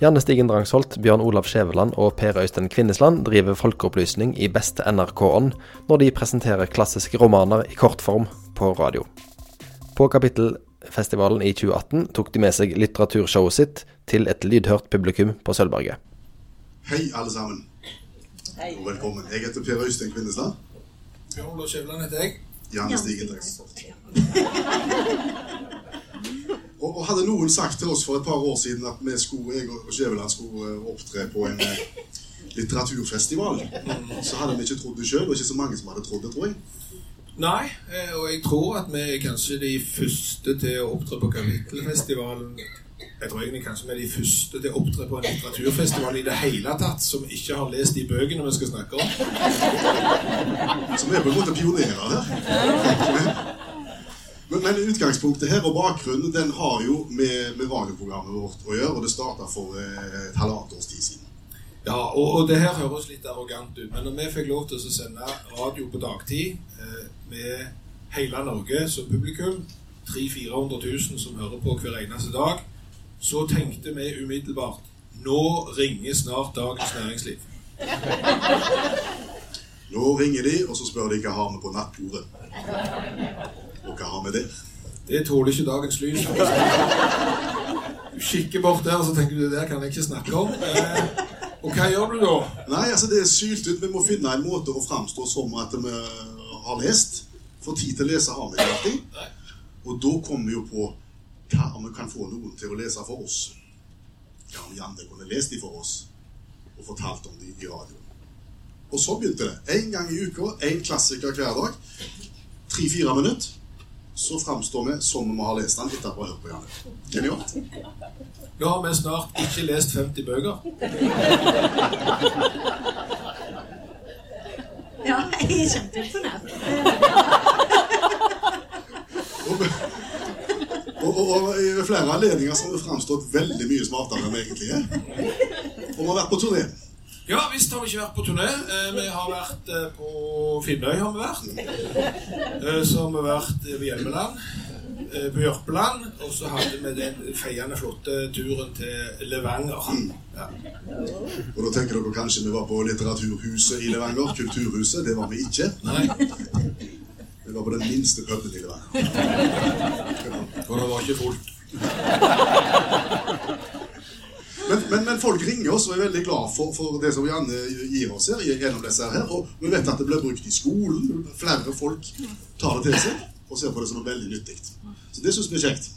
Janne Stigen Drangsholt, Bjørn Olav Skjæveland og Per Øystein Kvinnesland driver folkeopplysning i beste NRK-ånd når de presenterer klassiske romaner i kortform på radio. På Kapittelfestivalen i 2018 tok de med seg litteraturshowet sitt til et lydhørt publikum på Sølvberget. Hei, alle sammen. Hei. Og velkommen. Jeg heter Per Øystein Kvinnesland. Bjørn Olav Skjæveland heter jeg. Janne Stigen Drangsholt. Og, og hadde noen sagt til oss for et par år siden at vi skulle, jeg og Skjæveland skulle eh, opptre på en eh, litteraturfestival, så hadde vi ikke trodd det sjøl, og ikke så mange som hadde trodd det, tror jeg. Nei, eh, og jeg tror at vi er kanskje de første til å opptre på Kapittelfestivalen. Jeg tror egentlig kanskje vi er de første til å opptre på en litteraturfestival i det hele tatt som ikke har lest de bøkene vi skal snakke om. Så vi er på en måte pionerer her. Men, men utgangspunktet her og bakgrunnen den har jo med, med radioprogrammet vårt å gjøre, og det starta for eh, et halvannet års tid siden. Ja, og, og det her høres litt arrogant ut, men når vi fikk lov til å sende radio på dagtid eh, med hele Norge som publikum, 300 000-400 000 som hører på hver eneste dag, så tenkte vi umiddelbart nå ringer snart Dagens Næringsliv. Nå ringer de, og så spør de hva har vi på nattbordet. Hva har vi der? Det tåler ikke dagens lys. Du kikker bort der, og så tenker du det der kan jeg ikke snakke om. Eh, og hva gjør du da? Nei, altså det er sylt ut. Vi må finne en måte å framstå som at vi har lest. For tid til å lese har vi ikke alltid. Og da kommer vi jo på hva om vi kan få noen til å lese for oss. Hva om Janne kunne lest de for oss og fortalt om de i radio. Og så begynte det. Én gang i uka, én klassiker hver dag. Tre-fire minutter. Så framstår vi som om vi har lest den etter å ha hørt på Janne. Genialt. Nå har vi snart ikke lest 50 bøker. Ja, jeg er kjempeimponert. Og, og, og, og i flere anledninger har vi framstått veldig mye smartere enn vi egentlig er. Og vi har vært på turné. Ja visst har vi ikke vært på turné. Eh, vi har vært eh, på Finnøy, har vi vært. Eh, så har vi vært ved Hjelmeland, på Jørpeland, og så hadde vi den feiende flotte turen til Levanger. Ja. Og da tenker dere kanskje vi var på Litteraturhuset i Levanger. Kulturhuset. Det var vi ikke. Nei, Vi var på den minste puben i Levanger. og det var ikke fullt. Men, men, men folk ringer oss og er veldig glad for, for det som Janne gir oss her. gjennom disse her. Og vi vet at det blir brukt i skolen. Flere folk tar det til seg og ser på det som noe veldig nyttig. Så det syns vi er kjekt.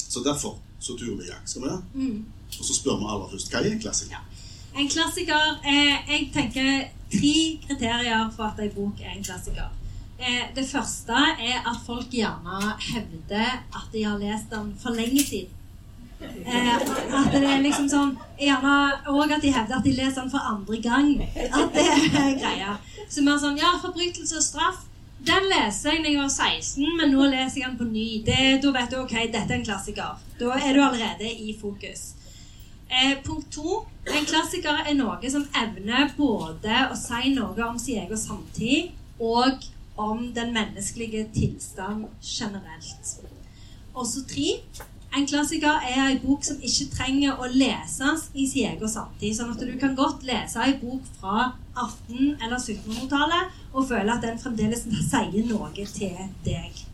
Så derfor så turer vi i gang. Skal vi det? Og så spør vi aller først hva er en klassiker? En klassiker eh, Jeg tenker tre kriterier for at en bok er en klassiker. Eh, det første er at folk gjerne hevder at de har lest den for lenge siden. Eh, at det er liksom sånn Gjerne Og at de hevder at de leser den for andre gang. At det er greia. Så mer sånn Ja, forbrytelse og straff. Den leser jeg når jeg var 16, men nå leser jeg den på ny. Det, da vet du ok, dette er en klassiker. Da er du allerede i fokus. Eh, punkt to. En klassiker er noe som evner både å si noe om sin egen samtid og om den menneskelige tilstand generelt. Og så tre. En klassiker er en bok som ikke trenger å leses i sin egen samtid. Sånn at du kan godt lese en bok fra 1800- eller 1700-tallet og føle at den fremdeles sier noe til deg.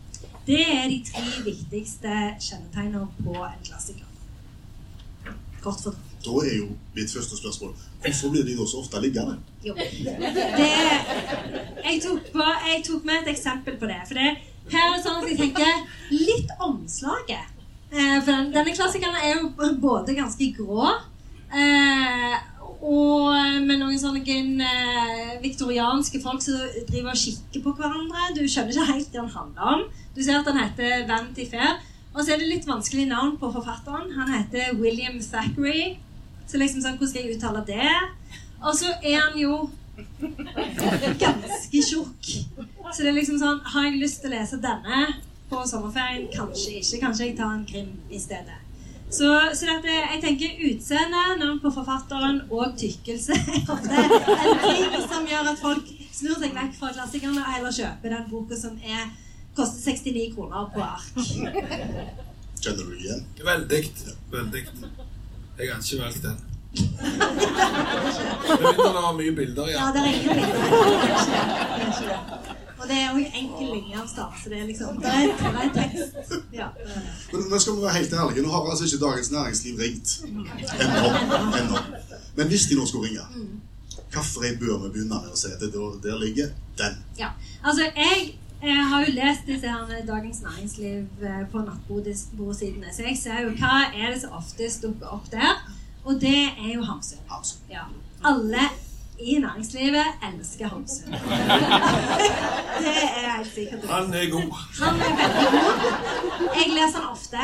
Det er de tre viktigste kjennetegnene på en klassiker. Kort for Da er jo mitt første spørsmål hvorfor blir de da så ofte liggende? Jo. Det, jeg, tok på, jeg tok med et eksempel på det. For det, her er det sånn at jeg tenker litt omslaget. Eh, for den, denne klassikeren er jo både ganske grå eh, og med noen sånne eh, viktorianske folk som driver og kikker på hverandre. Du skjønner ikke helt hva den handler om. Du ser at den heter Vanity Fair. Og så er det litt vanskelig navn på forfatteren. Han heter William Thackeray. Så liksom sånn, hvordan skal jeg uttale det? Og så er han jo ganske tjukk. Så det er liksom sånn Har jeg lyst til å lese denne på sommerferien? Kanskje ikke. Kanskje jeg tar en Grim i stedet. Så, så dette, jeg tenker utseende, navn på forfatteren og tykkelse er ofte en ting som gjør at folk snur seg vekk fra klassikerne og heller kjøper den boka som er, koster 69 kroner på ark. Kjenner du igjen? Veldig. Veldig. Jeg har ikke valgt den. Med mindre det var mye bilder, Ja, ja. det er ingen bilder. Det er ikke det. Det er ikke det. Det er òg enkel linjeavstand, så det er liksom Det er, det er tekst. Ja. Men nå skal vi være helt ærlige. Nå har altså ikke Dagens Næringsliv ringt. Ennå. Men hvis de nå skulle ringe, hvilken bør vi begynne med å si at det, der ligger den? Ja, altså jeg, jeg har jo lest disse her Dagens Næringsliv eh, på nattbordsidene, så jeg ser jo hva er det som oftest dukker opp der, og det er jo. Hamsun. Ja. Alle i næringslivet elsker Hamsun. det er helt sikkert. Han er god. Han er veldig god. Jeg leser han ofte.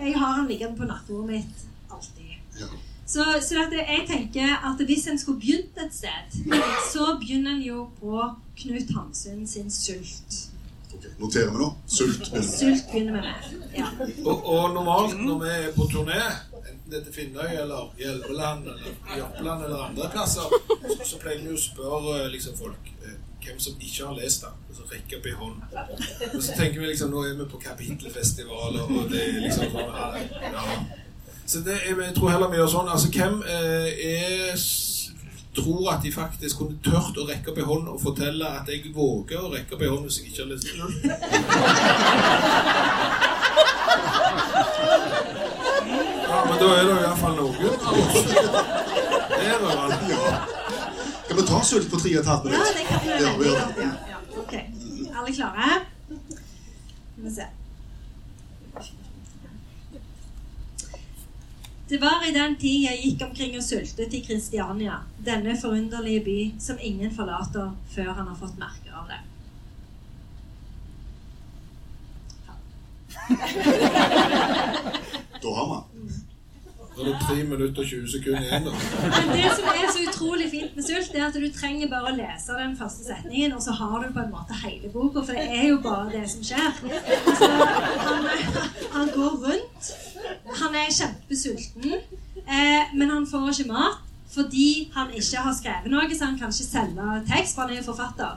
Jeg har han liggende på nattbordet mitt alltid. Ja. Så, så at jeg tenker at hvis en skulle begynt et sted, så begynner en jo på Knut Hamsun sin Sult. Ok, Noterer vi nå. Sult. begynner. med. Sult begynner med med. Ja. Og, og normalt når vi er på turné, enten det er til Finnøy eller Hjelmeland eller i Oppland eller andre plasser, så, så pleier vi å spørre eh, liksom, folk eh, hvem som ikke har lest den. Og så rekke opp i hånd. Og så tenker vi liksom nå er vi på kapittelfestival, og det er liksom sånn her, ja. Så det er, jeg tror heller vi gjør sånn. Altså, hvem eh, er tror at de faktisk kunne tørt å rekke opp ei hånd og fortelle at jeg våger å rekke opp ei hånd hvis jeg ikke har lest den. Ja, men da er det jo iallfall noen Det er det vel. Ja. Kan vi ta Sult på tre og et halvt ja, det kan vi Ja, vi gjør det. Ja, ja. Ok. Alle klare? Skal vi se. Det var i den tid jeg gikk omkring og sultet i Kristiania, denne forunderlige by som ingen forlater før han har fått merke av det. Da har man. Da er det 3 minutter og 20 sekunder igjen. da. Men det som er så utrolig fint med Sult, er at du trenger bare å lese den første setningen, og så har du på en måte hele boka, for det er jo bare det som skjer. Altså, han, han går rundt, han er kjempesulten, eh, men han får ikke mat fordi han ikke har skrevet noe, så han kan ikke selge tekst, for han er jo forfatter.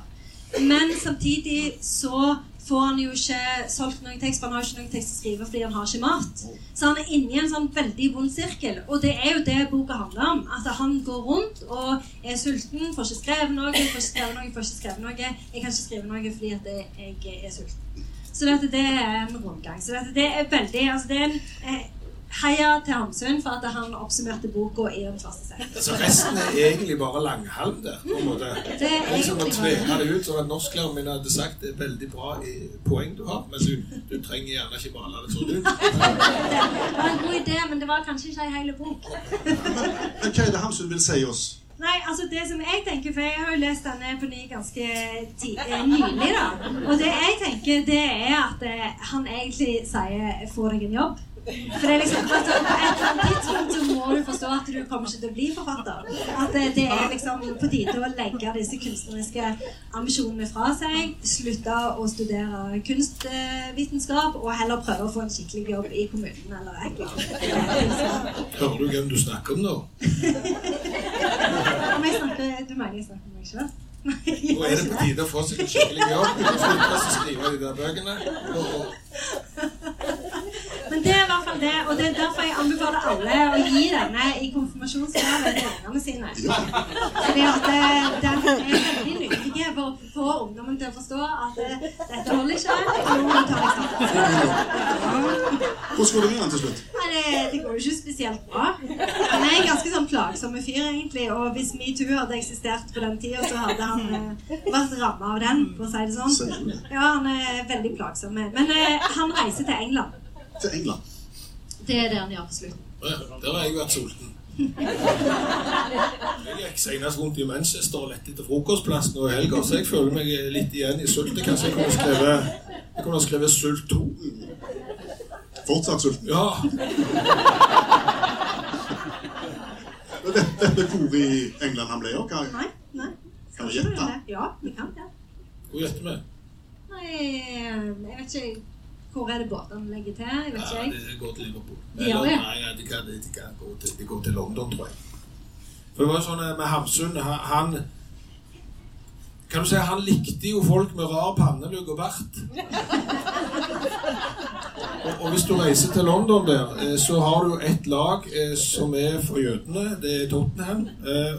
Men samtidig så får han jo ikke solgt noen tekst, for han har ikke noen tekst å skrive fordi han har ikke mat. Så han er inne i en sånn veldig vond sirkel. Og det er jo det boka handler om. At han går rundt og er sulten, får ikke skrevet noe, får ikke skrevet noe, får ikke skrevet noe. Jeg kan ikke skrive noe fordi at jeg er sulten. Så dette, det er en rundgang. Så dette, det er veldig altså det er en eh, Heia til Hamsun for at han oppsummerte boka i en setningen. Så resten er egentlig bare langhalm der. på en måte. Det er Liksom å tvinge det ut, som at norsklæreren min hadde sagt det er veldig bra i poeng du har, men du, du trenger gjerne ikke male det sånn ut. Det var en god idé, men det var kanskje ikke ei hel bok. Men hva er det Hamsun vil si oss? Nei, altså det som jeg tenker, for jeg har jo lest denne på ny ganske eh, nylig, da. Og det jeg tenker, det er at eh, han egentlig sier 'få deg en jobb'. For det er liksom, På et eller annet tidspunkt så må du forstå at du kommer ikke til å bli forfatter. At det, det er liksom på tide å legge disse kunstneriske ambisjonene fra seg. Slutte å studere kunstvitenskap og heller prøve å få en skikkelig jobb i kommunen eller et eller annet. Hører du hvem du snakker om da? Om jeg snakker, du mener jeg snakker om meg sjøl? Nå er det på tide å få seg en skikkelig jobb. Slutte å skrive de der bøkene. Og, Men det er i hvert fall det, og det er derfor jeg anbefaler alle å gi denne i konfirmasjonsgave til ungene sine. for Fordi at eh, den er veldig nyttig for å få ungdommen til å forstå at eh, dette holder ikke. nå må du ta deg. Hvordan går det med han til slutt? Nei, det, det går jo ikke spesielt bra. Han er en ganske sånn plagsom fyr, egentlig. Og hvis metoo hadde eksistert på den tida, så hadde han eh, vært ramma av den, for å si det sånn. Ja, han er veldig plagsom. Men eh, han reiser til England. Til England. Det er det han gjør på slutten. ja, der har jeg vært sulten. Jeg gikk senest rundt i Manchester og lette etter frokostplass nå i helga, så jeg føler meg litt igjen i sultet. Kanskje jeg kunne skrevet, jeg kunne skrevet Sult 2. Fortsatt sulten. Ja, Men dette det vi hvor i England han ble av? Nei, Nei, nei. Kan vi gjette? Ja, vi kan det. hvor gjetter vi? Nei, jeg vet ikke Hvor er det båtene legger til? Jeg vet ikke, jeg. det går til Liverpool. De Eller, det? nei, ja, de kan, de kan gå til, de går til London, tror jeg. For det var sånn eh, med Hamsun han, Kan du si Han likte jo folk med rar pannelugg og bart. Og, og hvis du reiser til London der, eh, så har du et lag eh, som er for jødene. Det er Tottenham.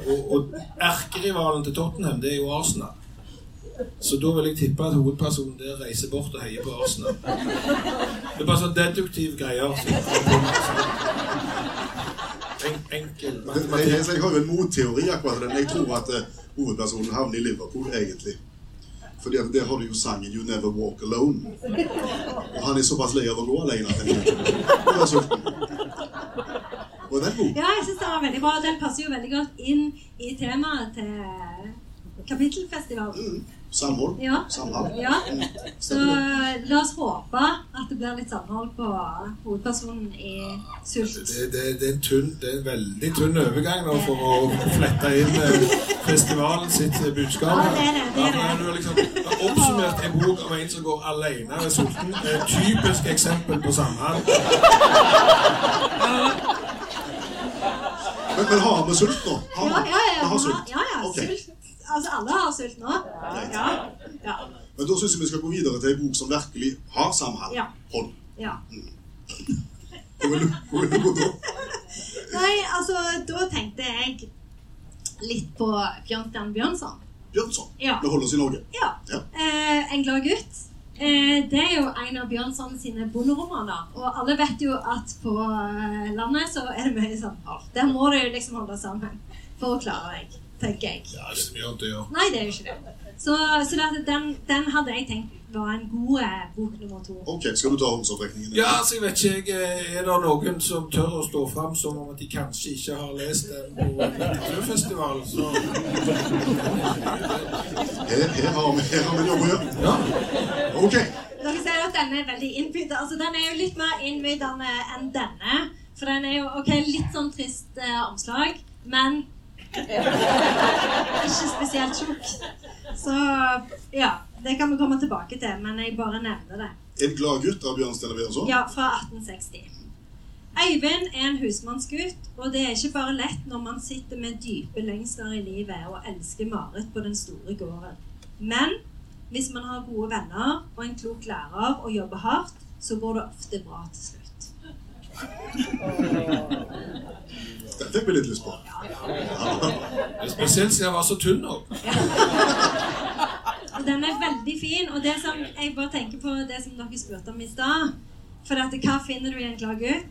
Og og erkerivalen til Tottenham, det er jo Arsenal. Så da vil jeg tippe at hovedpersonen der reiser bort og heier på Arsenal. Det er bare sånn deduktiv greier. En, enkel Jeg, matematikk. jeg, jeg har jo en motteori akkurat den. Jeg tror at eh, hovedpersonen havner i Liverpool, egentlig. Fordi at der har du jo sangen 'You Never Walk Alone'. Og han er såpass lei av å gå alene at han er sulten. Og den er god. Ja, jeg synes det var veldig bra. Den passer jo veldig godt inn i temaet til Kapittelfestivalen. Mm. Samhold. Ja. Samhold. Ja. Så la oss håpe at det blir litt samhold på hovedpersonen i Sult. Det, det, det, er en det er en veldig tynn overgang nå for å flette inn eh, festivalen sitt budskap. Ja, det er det, det er det. Ja, har liksom oppsummert en bok om en som går alene er sulten. Et typisk eksempel på samhold. Men, men har vi sult nå? Har Ja, vi? ja, ja. Har sult? ja, ja sult. Altså, alle har sult nå. Ja. Ja. Men da syns jeg vi skal gå videre til en bok som virkelig har samhold. Ja. Hold. ja. Hvor vil du hvor vil du gå da? Nei, altså, da tenkte jeg litt på Bjørnstjerne Bjørnson. Bjørnson. Ja. Vi holder oss i Norge. Ja. Ja. Eh, en glad gutt. Eh, det er jo en av Bjørnson sine bonderomaner. Og alle vet jo at på eh, landet så er det mye sånn Der må du liksom holde sammen for å klare deg, tenker jeg. Ja, det er mye annet å gjøre. Nei, det er jo ikke det. Så, så det, den, den hadde jeg tenkt var en god eh, bok nummer to. Ok, skal du ta håndsopprekningen? Ja, altså, jeg vet ikke. jeg, eh, Er det noen som tør å stå fram som om at de kanskje ikke har lest den på litteraturfestivalen? Så Her, her har vi her har vi noe å gjøre. ja. Ok. Dere ser at denne er veldig innbydende. Altså, den er jo litt mer innbydende enn denne. For den er jo ok, litt sånn trist eh, omslag, men ikke spesielt tjukk. Så ja, det kan vi komme tilbake til, men jeg bare nevner det. En glad gutt av Steinar Bjørnson. Ja, fra 1860. Øyvind er en husmannsgutt, og det er ikke bare lett når man sitter med dype lengsler i livet og elsker Marit på den store gården. Men hvis man har gode venner og en klok lærer og jobber hardt, så går det ofte bra til slutt. Den fikk vi litt lyst på. Det er Spesielt siden jeg var så tynn nå. Den er veldig fin, og det som jeg bare tenker på det som dere spurte om i stad For at, hva finner du i en glad gutt?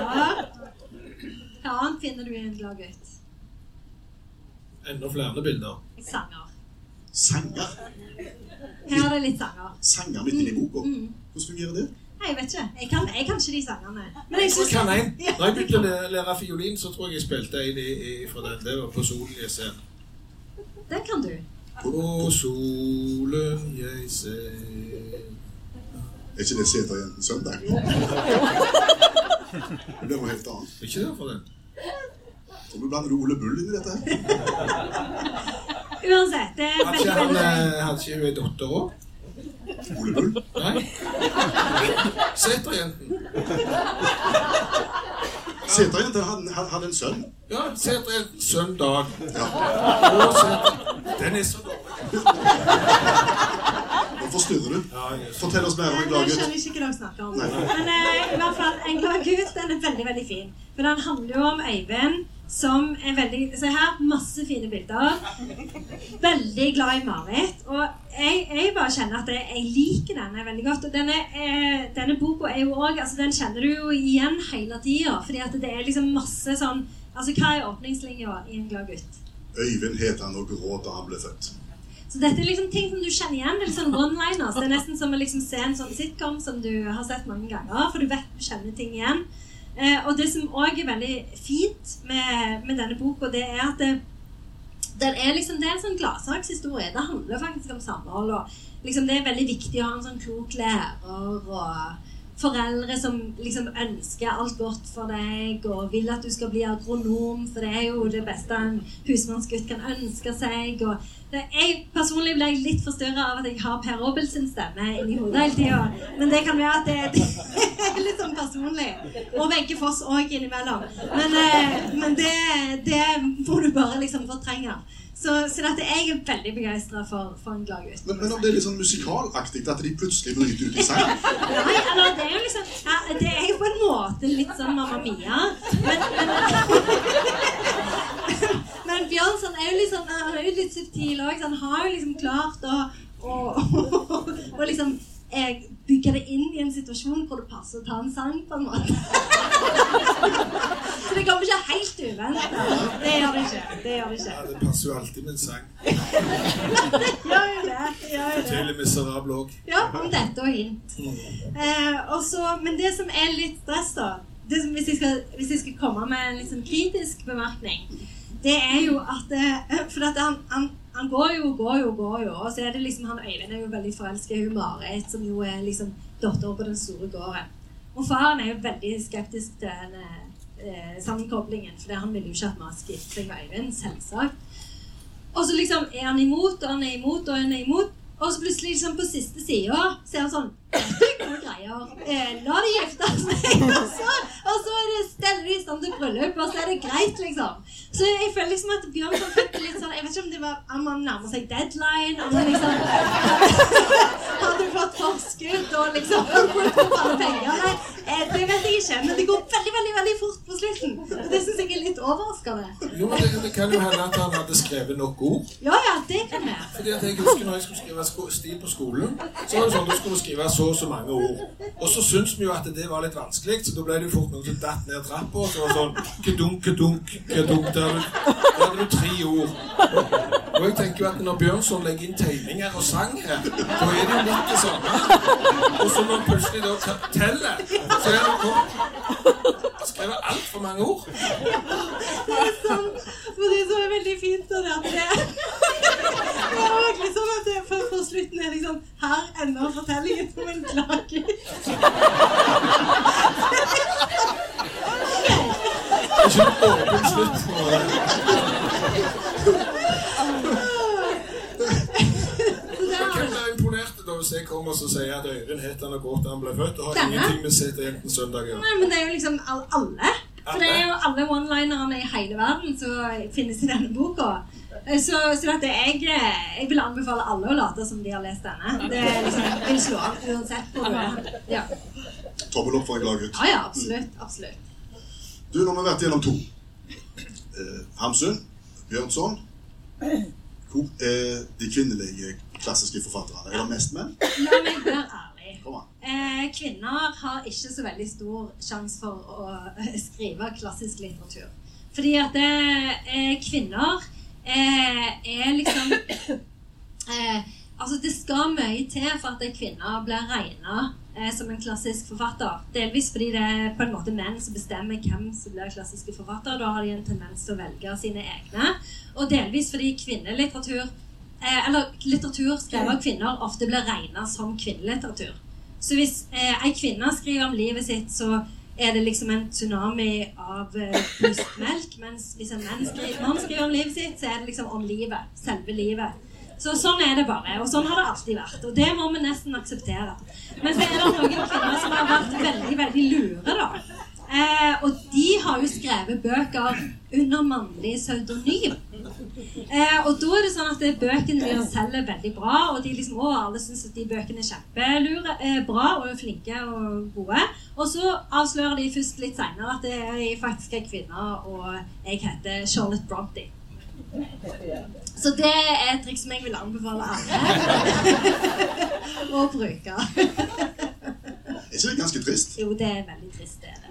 Ja. Hva annet finner du i en glad gutt? Enda flere bilder. Sanger. Sanger. Her er det litt sanger. Sanger midt inni boka. Mm. Hvordan fungerer det? Nei, jeg vet ikke. Jeg kan, jeg kan ikke de sangene. Men jeg synes Jeg kan en. Da jeg begynte å læ- lære fiolin, så tror jeg jeg spilte en i, i, fra den. Det var på Solen jeg ser. Den kan du. På solen jeg ser Er ikke det Seterjenten søndag? Det var helt annet. Er ikke det for den? Tror du blander Ole Bull inn i dette her? Uansett, det er veldig eh, Hadde ikke hun ei datter òg? Ole Nei? Seterjenten. Seterjenten hadde, hadde, en sønn. Ja, Seterjenten søndag. Ja. Og Seter... Den er så dårlig. Nå forstyrrer du. Ja, jeg så- Fortell oss mer om en Jeg glad skjønner gutt. ikke hva dere snakker om. Nei. Men eh, i hvert fall, En glad gutt den er veldig veldig fin. For den handler jo om Øyvind som er veldig Se her, masse fine bilder. Veldig glad i Marit. Og jeg, jeg bare kjenner at jeg, jeg liker denne veldig godt. Og denne, eh, denne boka er jo òg altså Den kjenner du jo igjen hele tida. Fordi at det er liksom masse sånn Altså, hva er åpningslinja i En glad gutt? Øyvind het han og gråt da han ble født. Så dette er liksom ting som du kjenner igjen. Det er sånn one-liners. Det er nesten som å liksom se en sånn sitcom som du har sett mange ganger. For du vet du kjenner ting igjen. Eh, og det som òg er veldig fint med, med denne boka, det er at det, det, er liksom, det er en sånn gladsakshistorie. Det handler faktisk om samhold. Og liksom det er veldig viktig å ha en sånn klok lærer og foreldre som liksom ønsker alt godt for deg og vil at du skal bli agronom, for det er jo det beste en husmannsgutt kan ønske seg. Og det, jeg personlig blir jeg litt forstyrra av at jeg har Per Robel sin stemme inni hodet hele tida. Men det kan være at det, det er litt sånn personlig. Og Wenche Foss òg innimellom. Men, eh, men det, det må du bare liksom fortrenge. Så, så jeg er veldig begeistra for, for en glad gutt. Men, men om det er litt sånn musikalaktig at de plutselig bryter ut i sang Nei, eller det er jo liksom ja, Det er jo på en måte litt sånn Mamma Mia. Men, men, men Bjørnson er jo litt sånn er jo litt subtil òg. Han har jo liksom klart å, å, å liksom jeg bygge det inn i en situasjon hvor det passer å ta en sang, på en måte. Så det kommer ikke helt uventa. Det gjør det ikke. Det gjør det Ja, det passer jo alltid med en sang. Det gjør jo det. det, gjør jo. Miserable òg. Ja, om dette og hint. Eh, også, men det som er litt stress, da det som, hvis, jeg skal, hvis jeg skal komme med en sånn kritisk bemerkning, det er jo at eh, For at han, han, han går jo, går jo, går jo. Og så er det liksom han Øyvind er jo veldig forelska i Marit, som jo er liksom datteren på den store gården. Og faren er jo veldig skeptisk til den eh, sammenkoblingen, for han vil jo ikke at vi har gifte seg med Øyvind, selvsagt. Og så liksom er han imot, og han er imot, og han er imot. Og så plutselig liksom på siste sida så er han sånn Er greier. Eh, la de gifte seg. Og så, og så er steller de i stand til bryllup, og så er det greit, liksom. Så jeg føler liksom at Bjørnson fikk litt sånn Jeg vet ikke om det var om han nærmer seg deadline, om han liksom hadde fått forskudd og liksom opp alle pengene. Eh, det vet jeg ikke, men det går veldig, veldig veldig fort på slutten. Og det syns jeg er litt overraskende. Jo, men det, det kan jo hende at han hadde skrevet nok ord. Ja ja, det kan være. Fordi at jeg husker når jeg skulle skrive stil på skolen, så var det sånn, at du skulle skrive så og så mange ord. Og så syntes vi jo at det var litt vanskelig, så da ble det jo fort noen som datt ned trappa, og så var det sånn kedunk, kedunk, kedunk. Der hadde du tre ord. Og jeg tenker jo at når Bjørnson legger inn tegninger og sang her, da er det jo litt det samme. Og så når han plutselig da te- teller, så er det kort. skrevet altfor mange ord. Det er sånn, det som er veldig fint, det er at det det er virkelig sånn at det for, for slutten er liksom Her ender fortellingen som en klage. Ikke en åpen slutt på det. Så det Hvem er, blir da hvis jeg kommer og så sier at Øyvind het han og da han ble født, og har Denne? ingenting med Seterjenten søndag å gjøre? nei, men det er jo liksom all, alle. For det er jo alle one-linerne i hele verden som finnes i denne boka. Så, så at jeg, jeg vil anbefale alle å late som de har lest denne. Det er liksom, jeg vil slå an uansett hvor du er. Ja. Tommel opp for en glad gutt. ja, ja, absolutt. Absolutt. Du, nå har vi vært gjennom to. Eh, Hamsun, Bjørnson. Hvor er de kvinnelige klassiske forfattere? Er det mest menn? La meg være ærlig. Eh, kvinner har ikke så veldig stor sjanse for å eh, skrive klassisk litteratur. Fordi at eh, kvinner eh, er liksom eh, Altså, det skal mye til for at kvinner blir regna eh, som en klassisk forfatter. Delvis fordi det er på en måte menn som bestemmer hvem som blir klassiske forfatter. Da har de en tendens til å velge sine egne. Og delvis fordi kvinnelitteratur eh, Eller litteratur skrevet av kvinner ofte blir regna som kvinnelitteratur. Så hvis eh, ei kvinne skriver om livet sitt, så er det liksom en tsunami av eh, brystmelk. Mens hvis en mann skriver, mann skriver om livet sitt, så er det liksom om livet. Selve livet. Så sånn er det bare. Og sånn har det alltid vært. Og det må vi nesten akseptere. Men så er det noen kvinner som har vært veldig, veldig lure, da. Eh, og de har jo skrevet bøker under mannlig pseudonym. Eh, og da er det sånn at det bøkene deres selger veldig bra, og de liksom, å, alle syns at de bøkene er kjempelure, eh, bra og flinke og gode. Og så avslører de først litt seinere at det er faktisk er kvinne, og jeg heter Charlotte Bronte. Så det er et triks som jeg vil anbefale alle å bruke. Er ikke det ganske trist? Jo, det er veldig trist, det er det.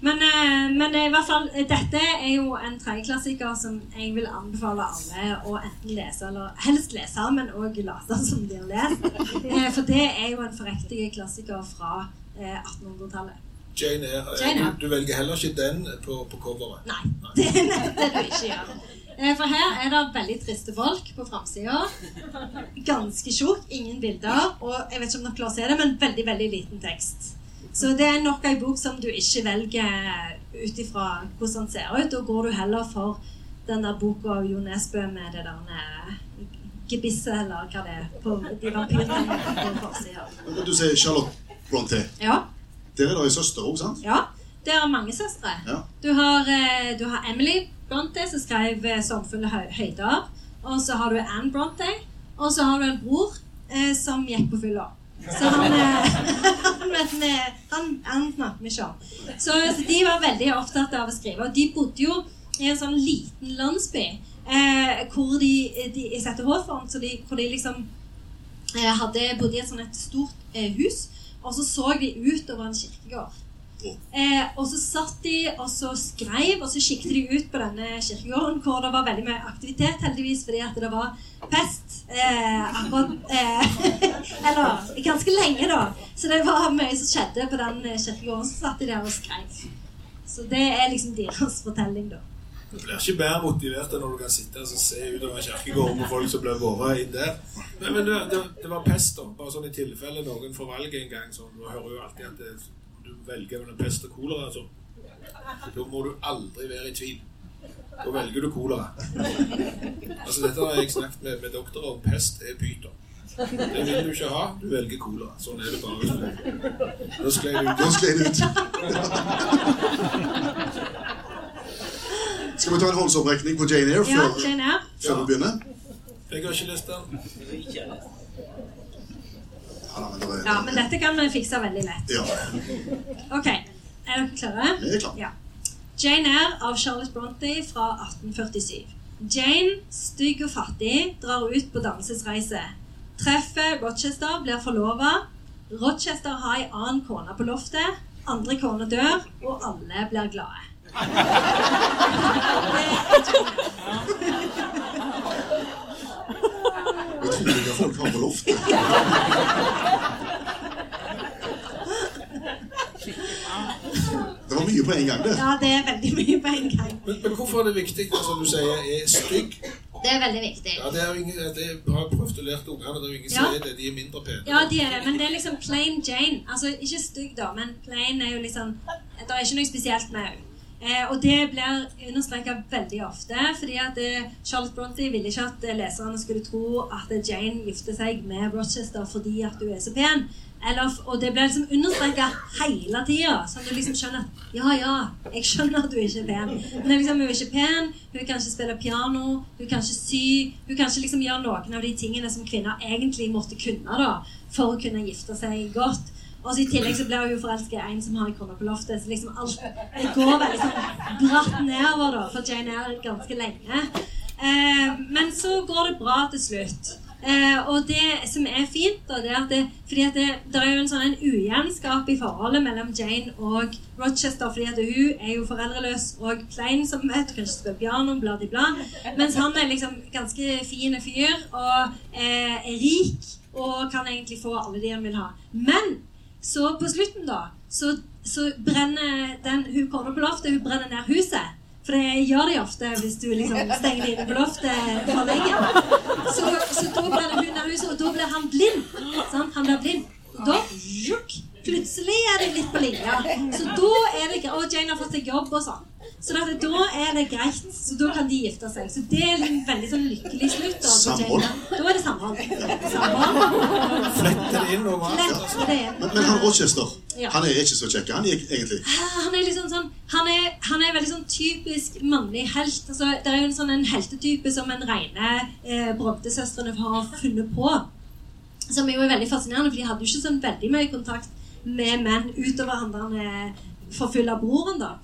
Men, eh, men i hvert fall, eh, dette er jo en tredjeklassiker som jeg vil anbefale alle å enten lese, eller helst lese, men òg late som de har lest. Eh, For det er jo en forriktig klassiker fra eh, 1800-tallet. Jane Eyre. Jane Eyre. Du, du velger heller ikke den på, på coveret. Nei, det er det du ikke gjør. Eh, For her er det veldig triste folk på framsida. Ganske tjukk, ingen bilder. Og jeg vet ikke om dere klarer å se det, men veldig veldig liten tekst. Så det er nok ei bok som du ikke velger ut ifra hvordan den ser ut. Da går du heller for den der boka av Jo Nesbø med det der eh, gebisset, eller hva det er, på de vampyrene på forsida. Du sier Charlotte Brontë. Ja, Der er det ei søster òg, sant? ja. Det er mange søstre. Ja. Du har, eh, du har Emily Bronte, som skrev eh, 'Sommerfulle høyder'. og så har du Anne Bronte, og så har du en bror eh, som gikk på fylla. Så han, men han, eh, han, han snakker vi ikke om. Så, så de var veldig opptatt av å skrive. Og de bodde jo i en sånn liten landsby eh, hvor de, de i ZTH-form, så de, hvor de liksom eh, hadde bodd i et sånt et stort eh, hus, og så så de utover en kirkegård. Eh, og så satt de og så skrev, og så kikket de ut på denne kirkegården hvor det var veldig mye aktivitet, heldigvis, fordi at det var pest. Eh, akkurat eh, Eller ganske lenge, da. Så det var mye som skjedde på den eh, kirkegården. Så satt de der og skrev. Så det er liksom deres fortelling, da. Du blir ikke bedre motivert enn når du kan sitte og se utover kirkegården med folk som blir båret inn der. Men, men det, det, var pest, da. Bare sånn i tilfelle noen får valget en gang. Sånn, du hører jo alltid at det, du velger mellom pest og kolera. altså. Da må du aldri være i tvil. Da velger du kolera. Altså, dette har jeg snakket med, med doktorer om. Pest er pyton. Det vil du ikke ha. Du velger kolera. Sånn er det bare. Nå sklei det ut. Nå sklei det ut. Skal vi ta en håndsopprekning på Jane Eyre Ja, Jane Eyre. før vi begynner? Jeg har ikke lest den. Ja, men er, Ja, men dette kan vi fikse veldig lett. Ja, Ok, er dere klare? vi er klare. Ja. Jane Eyre av Charlotte Bronte fra 1847. Jane, stygg og fattig, drar ut på dannelsesreise. Treffer Rochester, blir forlova. Rochester har ei annen kone på loftet. Andre kone dør, og alle blir glade. Utrolig folk har på loftet. Det var mye på en gang, det. Ja, det er veldig mye på en gang. Men, men hvorfor er det viktig, som du sier, er stygg? Det er veldig viktig. Ja, det er ingen, det har jeg prøvd å lære ungene. Det er ingen Ja. sier det. De er mindre pene. Ja, de er det, men det er liksom plain Jane. Altså, ikke stygg, da, men plain er jo liksom Det er ikke noe spesielt med henne. Eh, og det blir understreka veldig ofte, fordi at eh, Charlotte Bronte ville ikke at eh, leserne skulle tro at eh, Jane gifter seg med Rochester fordi at hun er så pen. Eller, og det blir liksom understreka hele tida, sånn at du liksom skjønner at ja, ja, jeg skjønner at du ikke er pen. Men liksom, hun er ikke pen, hun kan ikke spille piano, hun kan ikke sy, hun kan ikke liksom gjøre noen av de tingene som kvinner egentlig måtte kunne da, for å kunne gifte seg godt. Og så I tillegg så blir hun jo forelsket i en som har ei krone på loftet. Så liksom alt det går veldig sånn bratt nedover da, for Jane Eyre ganske lenge. Eh, men så går det bra til slutt. Eh, og det som er fint, da, det er at det, fordi at det, det er jo en sånn en ujevnskap i forholdet mellom Jane og Rochester. fordi at hun er jo foreldreløs og klein, som vet. kanskje ikke spille piano, bla, bla, bla. Mens han er liksom ganske fin fyr og eh, er rik og kan egentlig få alle de han vil ha. Men så på slutten, da, så, så brenner den hun kona på loftet hun brenner ned huset. For det gjør de ofte hvis du liksom stenger dine på loftet for lenge. Så, så da brenner hun ned huset, og da blir han blind. Sant? Han blir blind. Og da plutselig er de litt på linja. Så da er det greit. Og Jane har fått seg jobb og sånn. Så da, da er det greit. Så da kan de gifte seg. Så det er en veldig sånn lykkelig slutt. Da, Samhold. Da er det samhold. Samhold. Flette det inn overalt. Altså. Men, men han Rochester, Ja. han er ikke så kjekk, han er egentlig. Han er liksom sånn Han er, han er veldig sånn typisk mannlig helt. Altså, det er jo en sånn en heltetype som en rene eh, Brogde-søstrene har funnet på. Som er jo veldig fascinerende, for de hadde jo ikke sånn veldig mye kontakt med menn utover han der forfylla broren, da.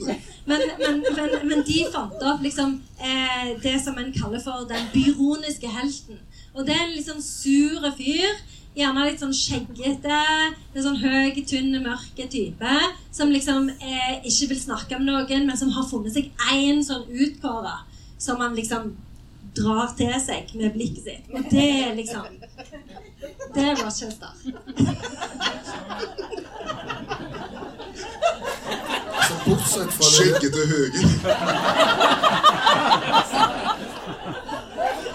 Men, men, men, men de fant opp liksom eh, det som en kaller for den byroniske helten. Og det er en litt sånn sur fyr. Gjerne litt sånn skjeggete, en sånn høy, tynn, mørke type. Som liksom eh, ikke vil snakke med noen, men som har funnet seg én sånn utkåra som han liksom drar til seg med blikket sitt. Og det er liksom Det er Rochester. Så bortsett fra det Skjeggete Høgen.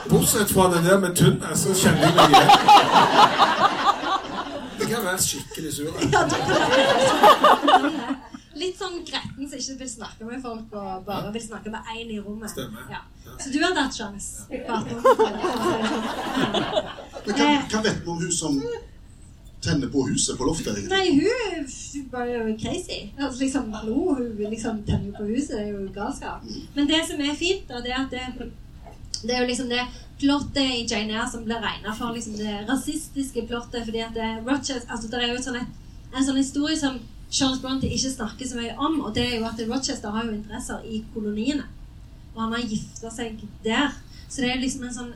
Bortsett fra det der med tynne, så kjenner jeg meg igjen. Det kan være skikkelig sur. Litt sånn gretten som ikke vil snakke med folk, og bare vil snakke med én i rommet. Ja. Så du hadde hatt sjanse på 1800-tallet. Men hva, hva vet vi om hun som tenner på huset på loftet? egentlig? Nei, hun, var jo crazy. Altså, liksom, hallo, hun liksom tenner på huset. Det er jo galskap. Men det som er fint, da, det er at det, Det er jo liksom det plottet i Jane Eyre som blir regna for liksom det rasistiske plottet. fordi at det, Rochester, altså det er jo et sånn et, en sånn historie som Charles Bronte ikke snakker så mye om, og det er jo at Rochester har jo interesser i koloniene. Og han har gifta seg der. Så det er liksom en sånn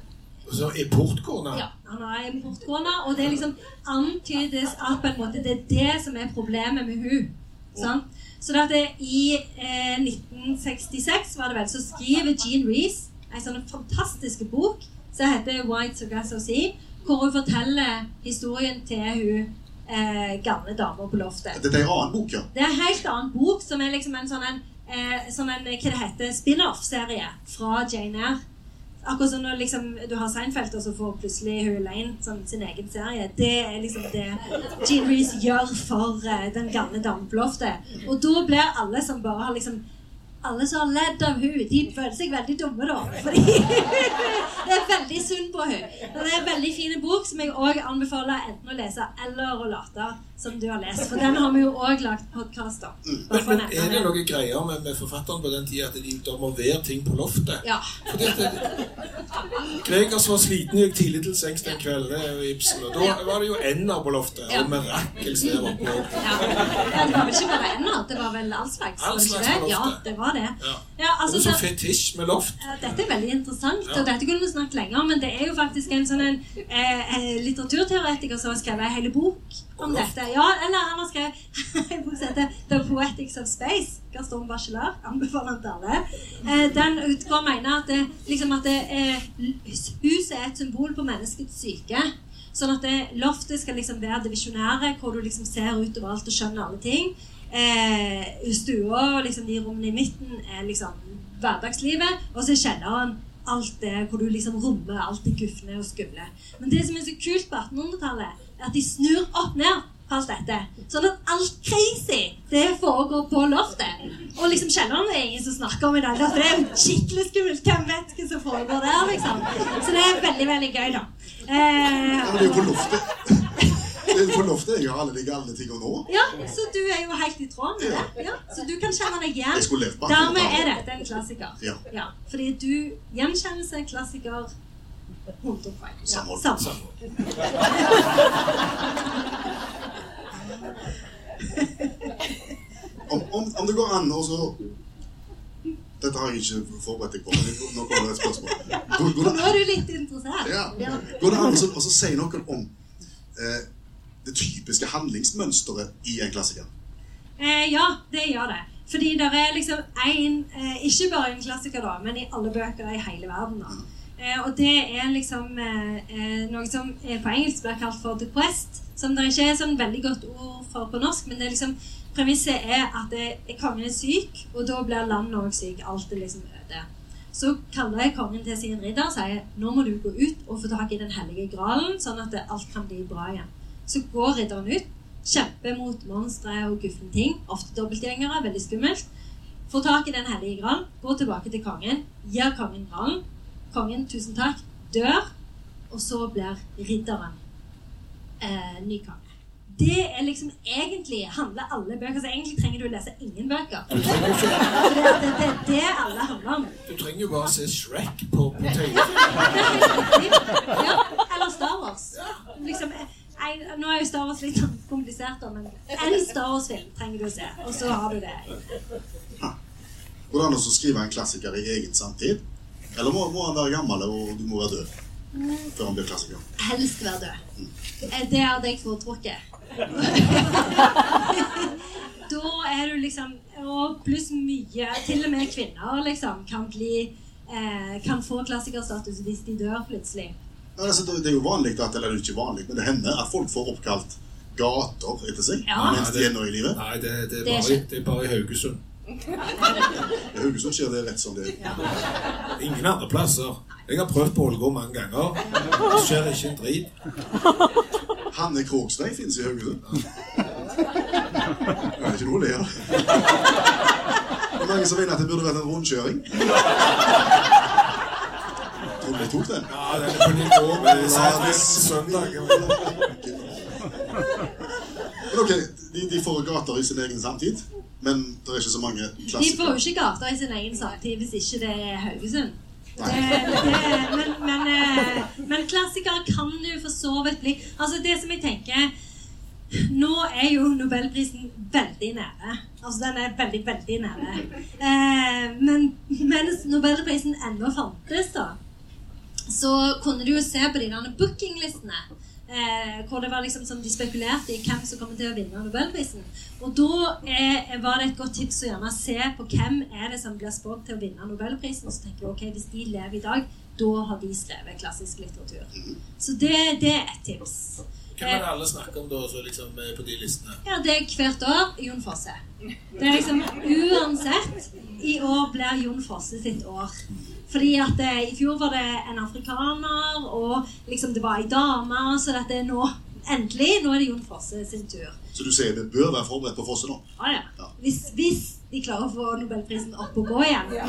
Så importkone? ja, han har importkone, og det liksom antydes at på en måte det er det som er problemet med hun. Sånn? Så det at det, i eh, 1966 var det vel, så skriver Jean Reece en sånn fantastisk bok som heter White Sargasso Sea, hvor hun forteller historien til hun eh, gamle dama på loftet. Dette er en annen bok, ja. Det er en helt annen bok som er liksom en sånn en, eh, sånn en hva det heter, spin-off-serie fra Jane Eyre. Akkurat som når liksom, du har Seinfeld, og så får plutselig hun Lane sånn, sin egen serie. Det er liksom det Gene Reece gjør for uh, den gamle damen. Og da blir alle som bare har liksom alle som har ledd av hun, de føler seg veldig dumme, da. Fordi det er veldig synd på hun. Og det er en veldig fin bok som jeg òg anbefaler enten å lese eller å late som du har lest. For den har vi jo òg lagd podkast om. Men, men er det noen greier med, med forfatteren på den tida at de, det må være ting på loftet? Ja. Fordi Gregers var sliten gikk tidlig til sengs den kvelden, det er jo Ibsen. Og da var det jo ender på loftet, Ja. og Mirakels der oppe. og- Ja. ja, det var vel ikke bare ender, det var vel all slags? All slags på loftet. Ja, det var det. Ja. Ja, altså, det er så, så fetisj med loft. ja, dette er veldig interessant, Ja. og dette kunne vi snakket lenger om, men det er jo faktisk en sånn en, eh, eh, litteraturteoretiker som har skrevet en hel bok om oh, dette. Ja, eller han har skrevet en bok som heter The Poetics of Space. Gaston Bachelard. Anbefaler til alle. Eh, den utgår mener at, det, liksom at det, eh, huset er et symbol på menneskets syke. Sånn at det, loftet skal liksom være det visjonære, hvor du liksom ser utover alt og skjønner alle ting. Eh, stua og liksom de rommene i midten er liksom hverdagslivet. Og så er kjelleren alt det hvor du liksom rommer alt det gufne og skumle. Men det som er så kult på 1800-tallet, er at de snur opp ned på alt dette. Sånn at alt crazy det foregår på loftet. Og liksom kjelleren er ingen som snakker om i dag. Det er skikkelig skummelt. Hvem vet hva som foregår der, liksom. Så det er veldig, veldig gøy, da. Eh, det er jo på loftet. Det er loftet jeg har alle de galne tingene nå. Ja, så du er jo helt i tråd med det. Ja, så du kan kjenne deg igjen. Dermed er dette en klassiker. Ja. Fordi du gjenkjennelse seg klassiker 100. Ja, Samhold. Om, om, om det går an å så Dette har jeg ikke forberedt deg på, men nå kommer det et spørsmål. Går, går, Nå er du litt interessert. ja. går det an å si noe om eh, det typiske handlingsmønsteret i en klassiker? Eh, ja, det gjør det. Fordi det er liksom én eh, Ikke bare en klassiker, da, men i alle bøker i hele verden. da. Eh, og det er liksom eh, eh, noe som på engelsk blir kalt for 'depressed'. Som det ikke er sånn veldig godt ord for på norsk, men det er liksom premisset er at det, kongen er syk, og da blir landet òg syk. Alt er liksom øde. Så kaller jeg kongen til sin ridder og sier nå må du gå ut og få tak i den hellige gralen, sånn at alt kan bli bra igjen. Så går ridderen ut, kjemper mot monstre og gufne ting, ofte dobbeltgjengere, veldig skummelt. Får tak i den hellige gralen, går tilbake til kongen, gir kongen gralen. Kongen, tusen takk, dør, og så blir ridderen eh, ny konge. Det er liksom egentlig handler alle bøker Så egentlig trenger du å lese ingen bøker. Trenger For det, det, det er det alle handler om. Du trenger jo bare se Shrek på, på TV. Det er. Ja, eller Star Wars. Liksom, en, nå er jo Star Wars litt komplisert, men en Star Wars-film trenger du å se. Og så har du det. Går det an å skrive en klassiker i egen samtid? Eller må, må han være gammel og du må være død før han blir klassiker? Helst være død. Mm. Det hadde jeg foretrukket. da er du liksom Og pluss mye Til og med kvinner liksom kan bli eh, Kan få klassikerstatus hvis de dør plutselig. Ja, altså, det det er jo vanlig at, eller det er ikke vanlig, men det hender at folk får oppkalt gater etter seg Ja. mens de er nå i livet. Nei, det, det, er er bare, det er bare i Haugesund. I Haugesund skjer det rett som det er. Ingen andre plasser. Jeg har prøvd på Ålgård mange ganger. Det skjer ikke en drit. Hanne Krogsvei finnes i Haugesund. Det er ikke noe å le av. Det er mange som mener at det burde vært en rundkjøring. Tror du de tok den? Ja, den er på nivå med søndag. Men ok, de, de får gater i sin egen samtid, men det er ikke så mange De får jo ikke gater i sin egen samtid hvis ikke det er Haugesund. Det, det, men, men, eh, men klassikere kan jo for så vidt bli. Altså Det som jeg tenker Nå er jo nobelprisen veldig nære. Altså Den er veldig, veldig nære. Eh, men mens nobelprisen ennå fantes, da, så kunne du jo se på de der bookinglistene. Eh, hvor det var liksom som de spekulerte i hvem som kommer til å vinne nobelprisen. Og da eh, var det et godt tips å gjerne se på hvem er det som blir spådd til å vinne nobelprisen. Og så tenker jeg, ok, Hvis de lever i dag, da har de skrevet klassisk litteratur. Så det, det er et tips. Hvem er det alle snakker om da, så liksom er på de listene? Ja, det er hvert år Jon Fosse. Det er liksom uansett I år blir Jon Fosse sitt år. Fordi at eh, I fjor var det en afrikaner, og liksom det var ei dame. Så dette er nå endelig nå er det Jon Fosse sin tur. Så du sier vi bør være forberedt på Fosse nå? Ja, ja. Ja. Hvis, hvis de klarer å få nobelprisen opp og gå igjen, ja.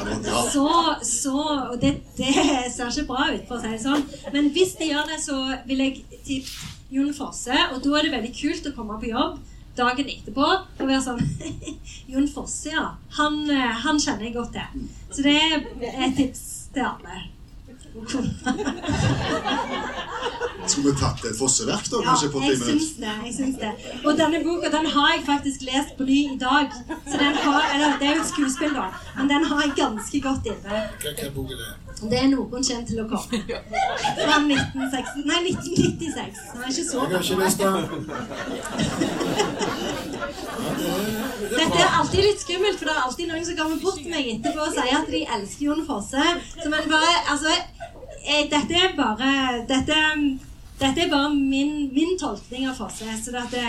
så, så Og det, det ser ikke bra ut, for å si det sånn. Men hvis de gjør det, så vil jeg tippe Jon Fosse. Og da er det veldig kult å komme på jobb dagen etterpå og være sånn Jon Fosse, ja. Han, eh, han kjenner jeg godt til. Så det er et tips til alle. Skulle vi tatt et Fosseverk, da? Ja, jeg syns det. jeg syns det. Og denne boka den har jeg faktisk lest på ny i dag. Så den har, eller, Det er jo et skuespill, da. Men den har jeg ganske godt inne. Hva, hva bok er det? Det er noen kjent til å komme. Fra 1960, nei, 1996. Den er ikke så gammel. Dette er alltid litt skummelt, for det er alltid noen som kommer bort til meg etterpå og sier at de elsker Jon Fosse. Så men bare, altså eh, Dette er bare Dette, dette er bare min, min tolkning av Fosse. Så dette,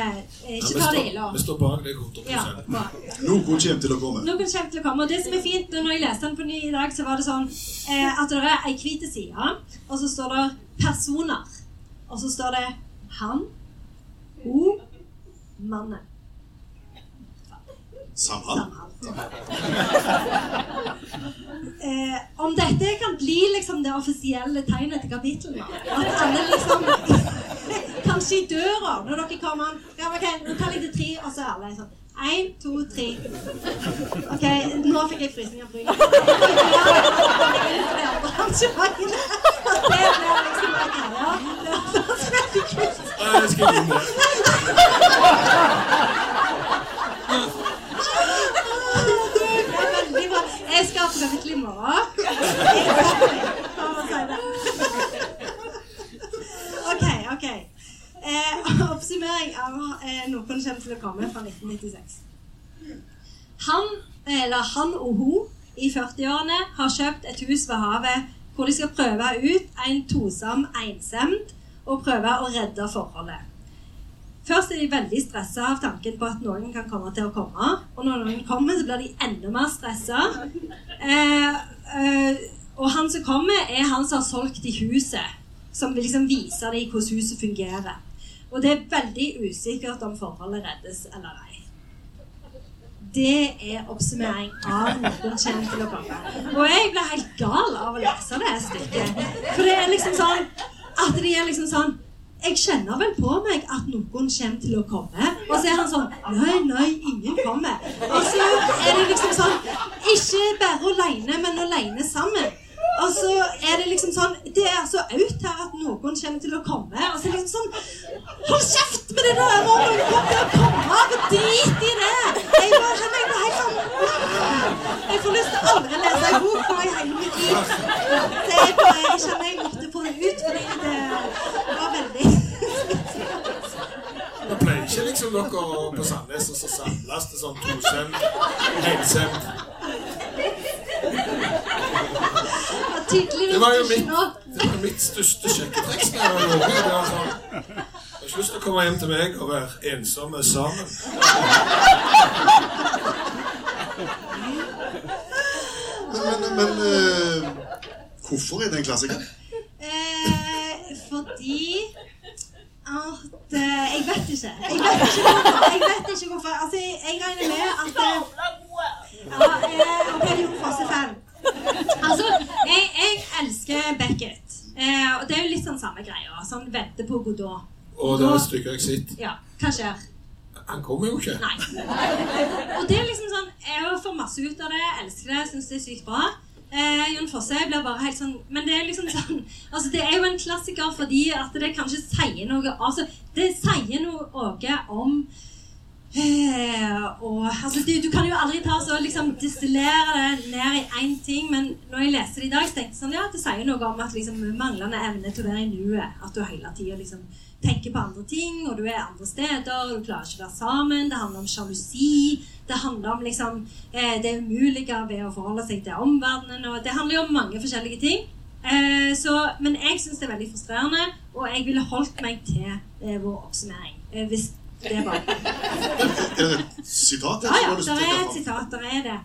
ikke ta det ille vi står bak deg 100 Ja, bra. Noen kommer til å komme. Noen kommer til å komme. Og det som er fint, når jeg leste den på ny i dag, så var det sånn eh, at det er ei hvit side, og så står det personer. Og så står det han, hun, mannen. Samhold. Samhold. Eh, om dette kan bli liksom det offisielle tegnet til kapittelet. At alle liksom Kanskje i døra når dere kommer. Ja, ok, Nå teller jeg til tre, og så er alle sånn. Én, to, tre. OK, nå fikk jeg frysninger på ryggen. Det ble liksom greia. Det høres veldig kult ut. Nei, jeg skal inn der. Det er veldig bra. Jeg skal på kapittel i morgen. OK, OK. Eh, oppsummering av eh, Noen kommer til å komme fra 1996. Han, eller han og hun i 40-årene har kjøpt et hus ved havet hvor de skal prøve ut en tosam ensemd og prøve å redde forholdet. Først er de veldig stressa av tanken på at noen kan komme til å komme. Og når noen kommer, så blir de enda mer stressa. Eh, eh, og han som kommer, er han som har solgt de huset. Som vil liksom vise dem hvordan huset fungerer. Og det er veldig usikkert om forholdet reddes eller ei. Det er oppsummering av noen kjent til å komme. Og jeg ble helt gal av å lese det stykket. For det er liksom sånn at de er liksom sånn jeg kjenner vel på meg at noen kommer til å komme. Og så er han sånn Nei, nei, ingen kommer. Og så er det liksom sånn Ikke bare aleine, men aleine sammen. Og så er det liksom sånn Det er så out her at noen kommer til å komme. Og så er det liksom sånn Hold kjeft med det der! Når noen kommer til å komme! Drit i det! Jeg bare kjenner jeg helt sånn Jeg får lyst til å aldri lese en bok for i hele mitt liv. Det er bare, jeg kjenner jeg måtte det ut, fordi det var veldig Det pleier ikke liksom dere på Sandnes og så samles til sånn tosem, ensemt. Det var jo mitt, det var mitt største sjekketriks da jeg var. Det var sånn, Jeg har ikke lyst til å komme hjem til meg og være ensomme sammen. Men, men, men uh, hvorfor er det en klassiker? Eh, fordi at uh, Jeg vet ikke. Jeg vet ikke hvorfor. Jeg vet ikke hvorfor. Altså, jeg, jeg regner med at uh, ja, uh, OK, Jon Fosse-fan. Altså, jeg, jeg elsker Beckett. Uh, og det er jo litt sånn samme greia. Sånn vente på Godot. Og det er stykket jeg sitter. Ja, hva skjer? Han kommer jo ikke. Nei. Og det er liksom sånn Jeg får masse ut av det, elsker det, syns det er sykt bra. Eh, Jon Fosse blir bare helt sånn Men det er liksom sånn Altså, det er jo en klassiker fordi at det kanskje sier noe Altså, det sier noe også om eh, og, altså, du, du kan jo aldri ta så liksom destillere det ned i én ting, men når jeg leser det i dag, så tenkte jeg sånn Ja, det sier noe om at liksom manglende evne til å være i nuet. At du hele tida liksom tenker på andre ting, og du er andre steder, og du klarer ikke å være sammen. Det handler om sjalusi. Det handler om liksom eh, det umulige ved å forholde seg til omverdenen. Og det handler jo om mange forskjellige ting. Eh, så, men jeg syns det er veldig frustrerende, og jeg ville holdt meg til eh, vår oppsummering. Eh, hvis det var Er det et sitat? Ja, ja, det er et sitat. Der er det.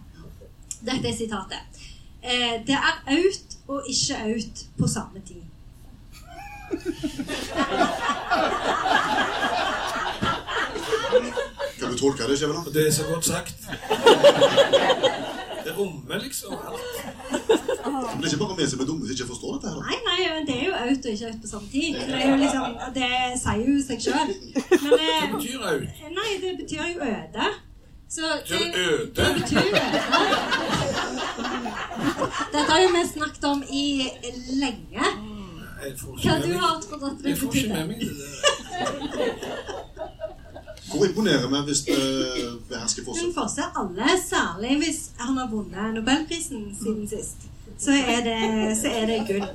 Dette er sitatet. Eh, det er out og ikke out på samme tid. Kan du tolke det, Skjæveland? Det er så godt sagt. Det rommer liksom alt. Men det er ikke bare vi som er dumme som ikke forstår dette. her. Nei, nei, men det er jo out og ikke out på samme tid. Det, er jo liksom, det sier jo seg sjøl. Hva eh, betyr out? Nei, det betyr jo øde. Så det øde? Det betyr øde. Dette har jo vi snakket om i lenge. Jeg får Hva ikke du med meg- det Jeg får ikke med meg det der. Hvor imponerer vi hvis vi behersker Jon Hun Fosse alle, særlig hvis han har vunnet Nobelprisen siden sist, så er det, så er det gull.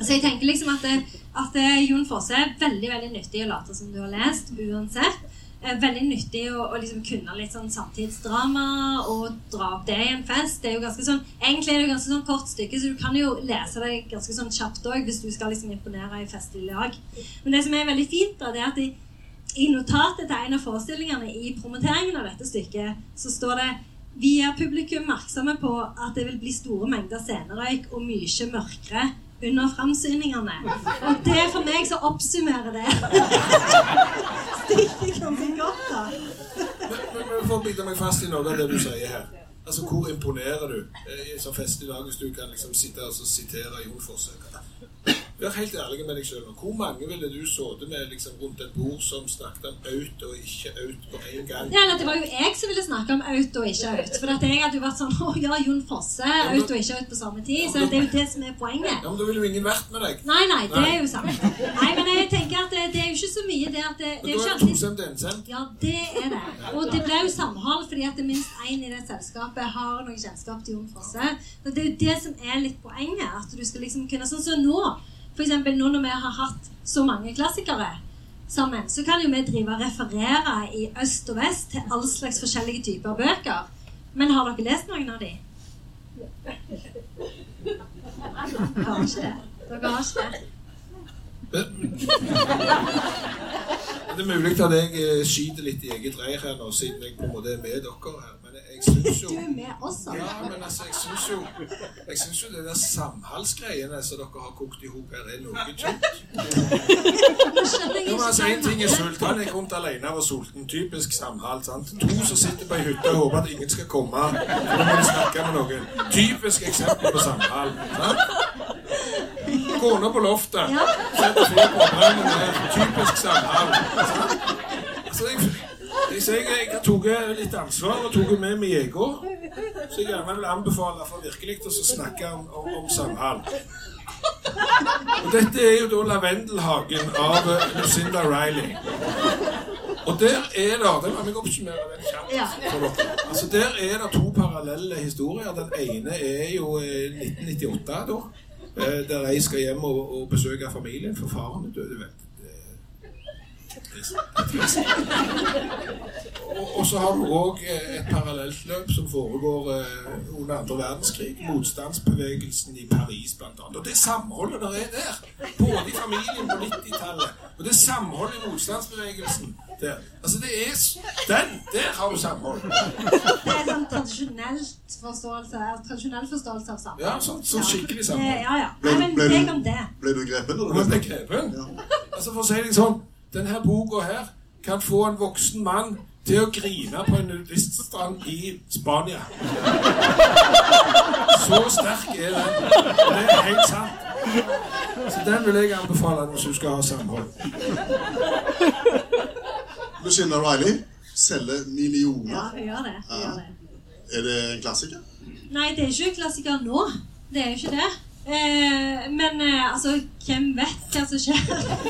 Så jeg tenker liksom at, det, at Jon Fosse er veldig veldig nyttig å late som du har lest, uansett. Eh, Veldig nyttig å, å liksom kunne litt sånn samtidsdrama og dra opp det i en fest. Det er jo ganske sånn, Egentlig er det jo ganske sånn kort stykke, så du kan jo lese det ganske sånn kjapt òg hvis du skal liksom imponere i festlig lag. Men det som er veldig fint, da, det er at de, i notatet til en av forestillingene i promoteringen av dette stykket, så står det vi er publikum oppmerksomme på at det vil bli store mengder scenerøyk og mye mørkere under framsyningene. Og det er for meg som oppsummerer det stykket ganske godt, da. Men, men, for å bite meg fast i noe av det du sier her. Altså, Hvor imponerer du eh, i så festlig dag hvis du kan liksom sitte og sitere Jon Fosse? Vær helt ærlig med deg sjøl. Hvor mange ville du sittet med liksom, rundt et bord som snakket om out og ikke out på en gang? Ja, Det var jo jeg som ville snakke om out og ikke out. For at jeg hadde jo vært sånn Å ja, Jon Fosse, out og ikke out på samme tid. Så det er jo det som er poenget. Ja, men Da ville jo ingen vært med deg. Nei, nei, det er jo sant. Nei, men jeg tenker at det, det er jo ikke så mye det at det, det er jo ikke alltid. Ja, det er det. Og det ble jo samhold fordi at det minst én i det selskapet har noe kjennskap til Jon Fosse. Så Det er jo det som er litt poenget. At du skal liksom kunne Sånn som nå, for eksempel nå når vi har hatt så mange klassikere sammen, så kan jo vi drive og referere i øst og vest til all slags forskjellige typer bøker. Men har dere lest noen av de? Dere har ikke det. Dere har ikke det. Det er mulig at jeg eh, skyter litt i eget reir her nå, siden jeg på en måte er med dere her. Men jeg syns jo Du er med også? Ja, men altså, jeg syns jo Jeg synes jo det der samhalsgreiene som dere har kokt i hop her, er noe tynt. Jo, altså, ting er sult. Han kom rundt alene og sulten. Typisk samhold. sant? To som sitter på ei hytte og håper at ingen skal komme. og må de snakke med noen. Typisk eksempel på samhold. sant? Kona på loftet. Ja. Setter på der. Typisk samhold. sant? Altså, jeg, jeg, jeg, jeg har litt ansvar og tok med meg ego. Så jeg gjerne vil anbefale for virkelig å snakke om, om, om samhold. Og dette er jo da Lavendelhagen av eh, Lucinda Riley. Og der er det Den må jeg oppsummere den kjapt. Altså Der er det to parallelle historier. Den ene er jo eh, 1998, da. Eh, Der jeg skal hjem og, og besøke familien, for faren er død. Det, det, Det- det det, det, det, Og, og så har du òg et parallelt løp som foregår eh, under andre verdenskrig. Motstandsbevegelsen i Paris, blant annet. Og det samholdet der er der, både i familien på 90-tallet, og det samholdet i motstandsbevegelsen der. Altså, det er Den! Der har du samhold. Det er sånn tradisjonelt forståelse, tradisjonell forståelse av samhold. Ja, sånn, sånn skikkelig samhold. Ja, ja. Ble, Nei, men ble, deg om det. du, ble du grepen? Og Eller? man ble. Altså, for å si det sånn, denne boka her kan få en voksen mann til å grine på en nudiststrand i Spania. Så sterk er den. Det er helt sant. Så den vil jeg anbefale hvis du skal ha samhold. Lucinda Riley selger millioner. Ja, gjør det. Ja. gjør det. Er det en klassiker? Nei, det er ikke en klassiker nå. Det er jo ikke det. Eh, men eh, altså, hvem vet hva som skjer?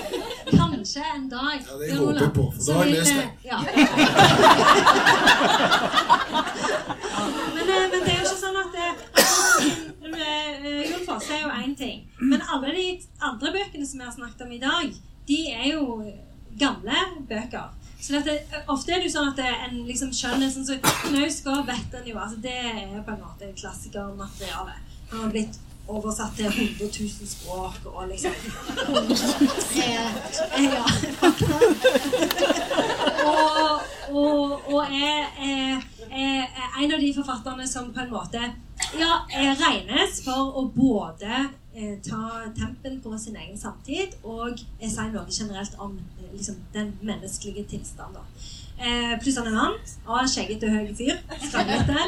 Kanskje en dag. Ja, det håper jeg på, for så da har jeg lest det-. Ja. men, eh, men det er jo ikke sånn at det, eh, Jon Fosse er jo én ting. Men alle de andre bøkene som vi har snakket om i dag, de er jo gamle bøker. Så dette, ofte er det jo sånn at er en liksom skjønner sånn som Knausgård vet en jo. Altså det er på en måte klassikermateriale. Han har blitt oversatt til 100 000 språk og liksom Ja, og, og, og er, er, er en av de forfatterne som på en måte ja, er regnes for å både eh, ta tempen på sin egen samtid og jeg sier noe generelt om eh, liksom, den menneskelige tilstanden. Eh, pluss han er en annen. Skjeggete, høy fyr. Skranglete.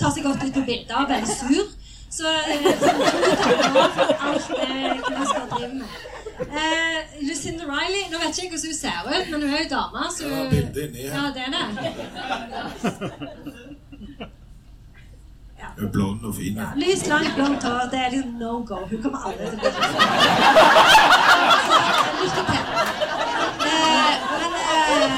Tar seg godt ut på bilder. Veldig sur. Så eh, damer for alt det Knausgård driver med. Eh, Lucinda Riley Nå vet ikke jeg hvordan hun ser ut, men hun er jo dame. Så Ja, bildet inni her. Ja, det er det. Hun er blond og fin. Ja, Lyst, langt, blondt hår. Det er liksom no go. Hun kommer aldri til å bli Lykke til. Eh, men, eh,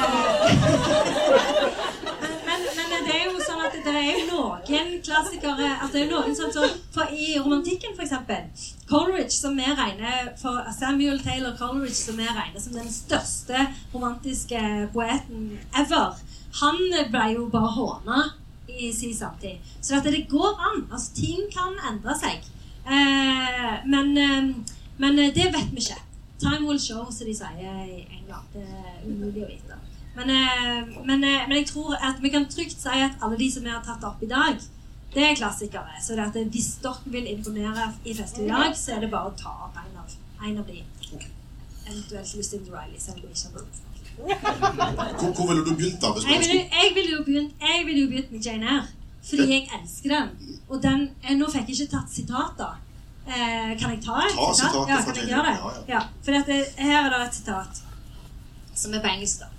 men, men det er jo sånn at det er jo noen klassikere at det er noen som for I romantikken, eksempel. Coleridge, som vi regner for Samuel Taylor Coleridge, som vi regner som den største romantiske poeten ever, han ble jo bare håna i sin samtid. Så at det går an. Altså, ting kan endre seg. Eh, men, eh, men det vet vi ikke. Time will show, som de sier i England. Det er umulig å vite. Men, eh, men, eh, men jeg tror at vi kan trygt si at alle de som vi har tatt opp i dag, det er klassikere. Så det at hvis dere vil imponere i festlig lag, så er det bare å ta opp en av, en av de. Eventuelt Lucinda Riley, selv om vi ikke har brukt. Hvor, hvor ville du begynt da? Jeg ville jeg ville jo begynt Jeg ville jo begynt med Jane Eyre. Fordi jeg elsker den. Og den eh, Nå fikk jeg ikke tatt sitater. Eh, kan jeg ta et Ta sitatet Ja, kan jeg gjøre det? Ja, ja. Ja, for dette, her er det et sitat som er på engelsk. da.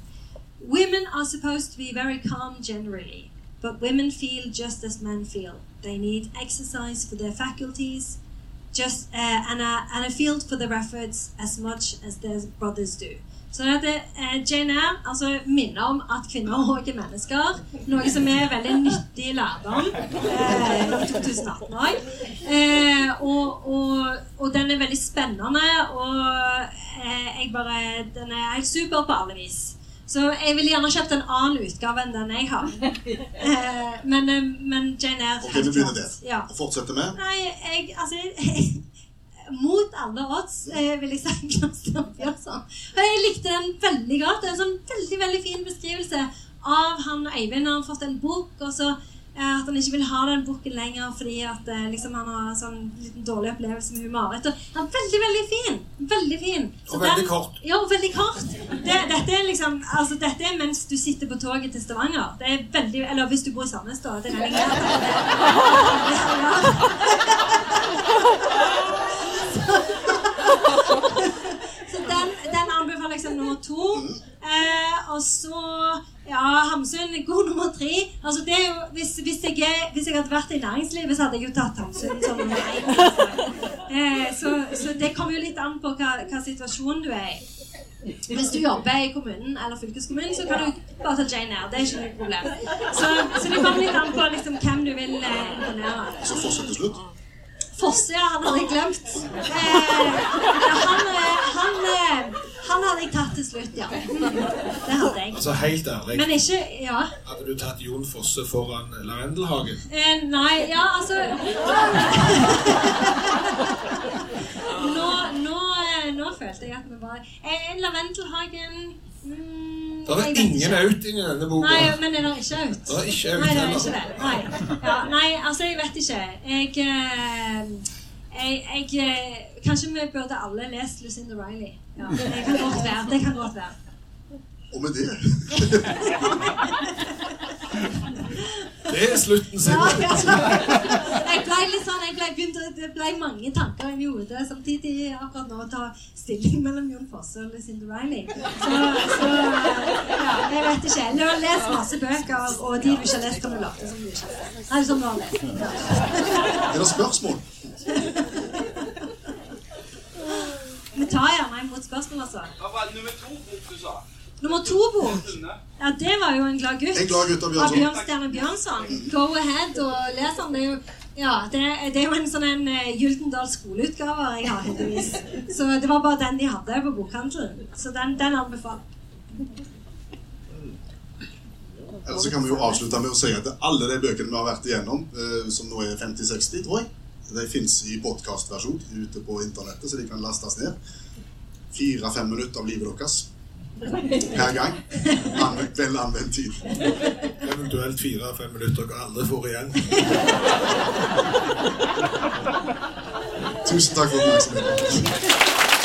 Women are supposed to be very calm generally, but women feel just as men feel. They need exercise for their faculties, just uh, and, a, and a field for their efforts as much as their brothers do. Så det, eh, Jane Eyre altså, minner om at kvinner òg er mennesker. Noe som er veldig nyttig lærdom eh, i 2018 òg. Eh, og, og, og den er veldig spennende, og eh, jeg bare, den er helt super på alle vis. Så jeg ville gjerne kjøpt en annen utgave enn den jeg har. Eh, men, eh, men Jane Eyre Ok, vi begynner der. Ja. Og fortsetter med. Nei, jeg Altså jeg, Mot alle odds, eh, vil jeg si. Bjørnson. Og jeg likte den veldig godt. Det er en sånn veldig veldig fin beskrivelse av han Øyvind. Han har fått en bok, og så at han ikke vil ha den bukken lenger fordi at eh, liksom han har sånn liten dårlig opplevelse med hun Marit. Han er veldig, veldig fin. Veldig fin. Så Og veldig kort. Ja, og veldig kort. Det, dette er liksom Altså, dette er mens du sitter på toget til Stavanger. Det er veldig Eller hvis du bor i Sandnes, da. Det er jeg med. Så den, den anbefaler jeg som nummer to. Eh, og så ja, Hamsun god nummer tre. Altså det er jo, hvis, hvis, jeg hvis jeg hadde vært i næringslivet, så hadde jeg jo tatt Hamsun som nummer én. Eh, så, så det kommer jo litt an på hva, hva situasjonen du er i. Hvis du jobber i kommunen eller fylkeskommunen, så kan du bare ta Jane Eyre. Det er ikke noe problem. Så, så det kommer litt an på liksom, hvem du vil eh, imponere. Så fortsett til slutt. Fosse, ja, han hadde jeg glemt. Eh, han, eh, han, eh, han hadde jeg tatt til slutt, ja. Det hadde jeg. Altså, helt ærlig. Men ikke Ja. Hadde du tatt Jon Fosse foran Lavendelhagen? Eh, nei, ja, altså Nå, nå, eh, nå følte jeg at vi var eh, Lavendelhagen mm, Det er ingen outing i denne boka. Nei, men er ikke out? Det er ikke out Nei, det er ikke det. Nei. Ja, nei, altså, jeg vet ikke. Jeg, eh, jeg, jeg eh, Kanskje vi burde alle lest Lucinda Riley. Ja, det kan godt være. Det kan godt være. Og med det Det er slutten sin. Ja, ja. Jeg ble litt sånn, jeg ble, begynt, Det ble mange tanker inni hodet samtidig akkurat nå å ta stilling mellom Jon Fosse og Lucinda Riley. Så, så ja, jeg vet ikke. Jeg har lest masse bøker, og de du ikke har lest, kan du late som du ikke har lest. Nei, som du har lest. Ja. Er det spørsmål? Vi tar gjerne imot spørsmål, altså. Hva var nummer to bok du sa? Nummer to-bok. Ja, det var jo En glad gutt. En glad gutt av Bjørnson. Bjørnstjerne Bjørnson. Go ahead og les den. Det er jo, ja, det, det er jo en sånn en uh, Gyldendal skoleutgave jeg har, heldigvis. Så det var bare den de hadde på bokhandelen. Så den, den anbefaler Eller så kan vi jo avslutte med å si at alle de bøkene vi har vært igjennom, eh, som nå er 50-60, tror jeg, de fins i podkastversjon ute på internettet, så de kan lastes ned. Fire-fem minutter av livet deres per gang. Anvendt, vel anvendt tid. Eventuelt fire-fem minutter dere aldri får igjen. Tusen takk for oppmerksomheten.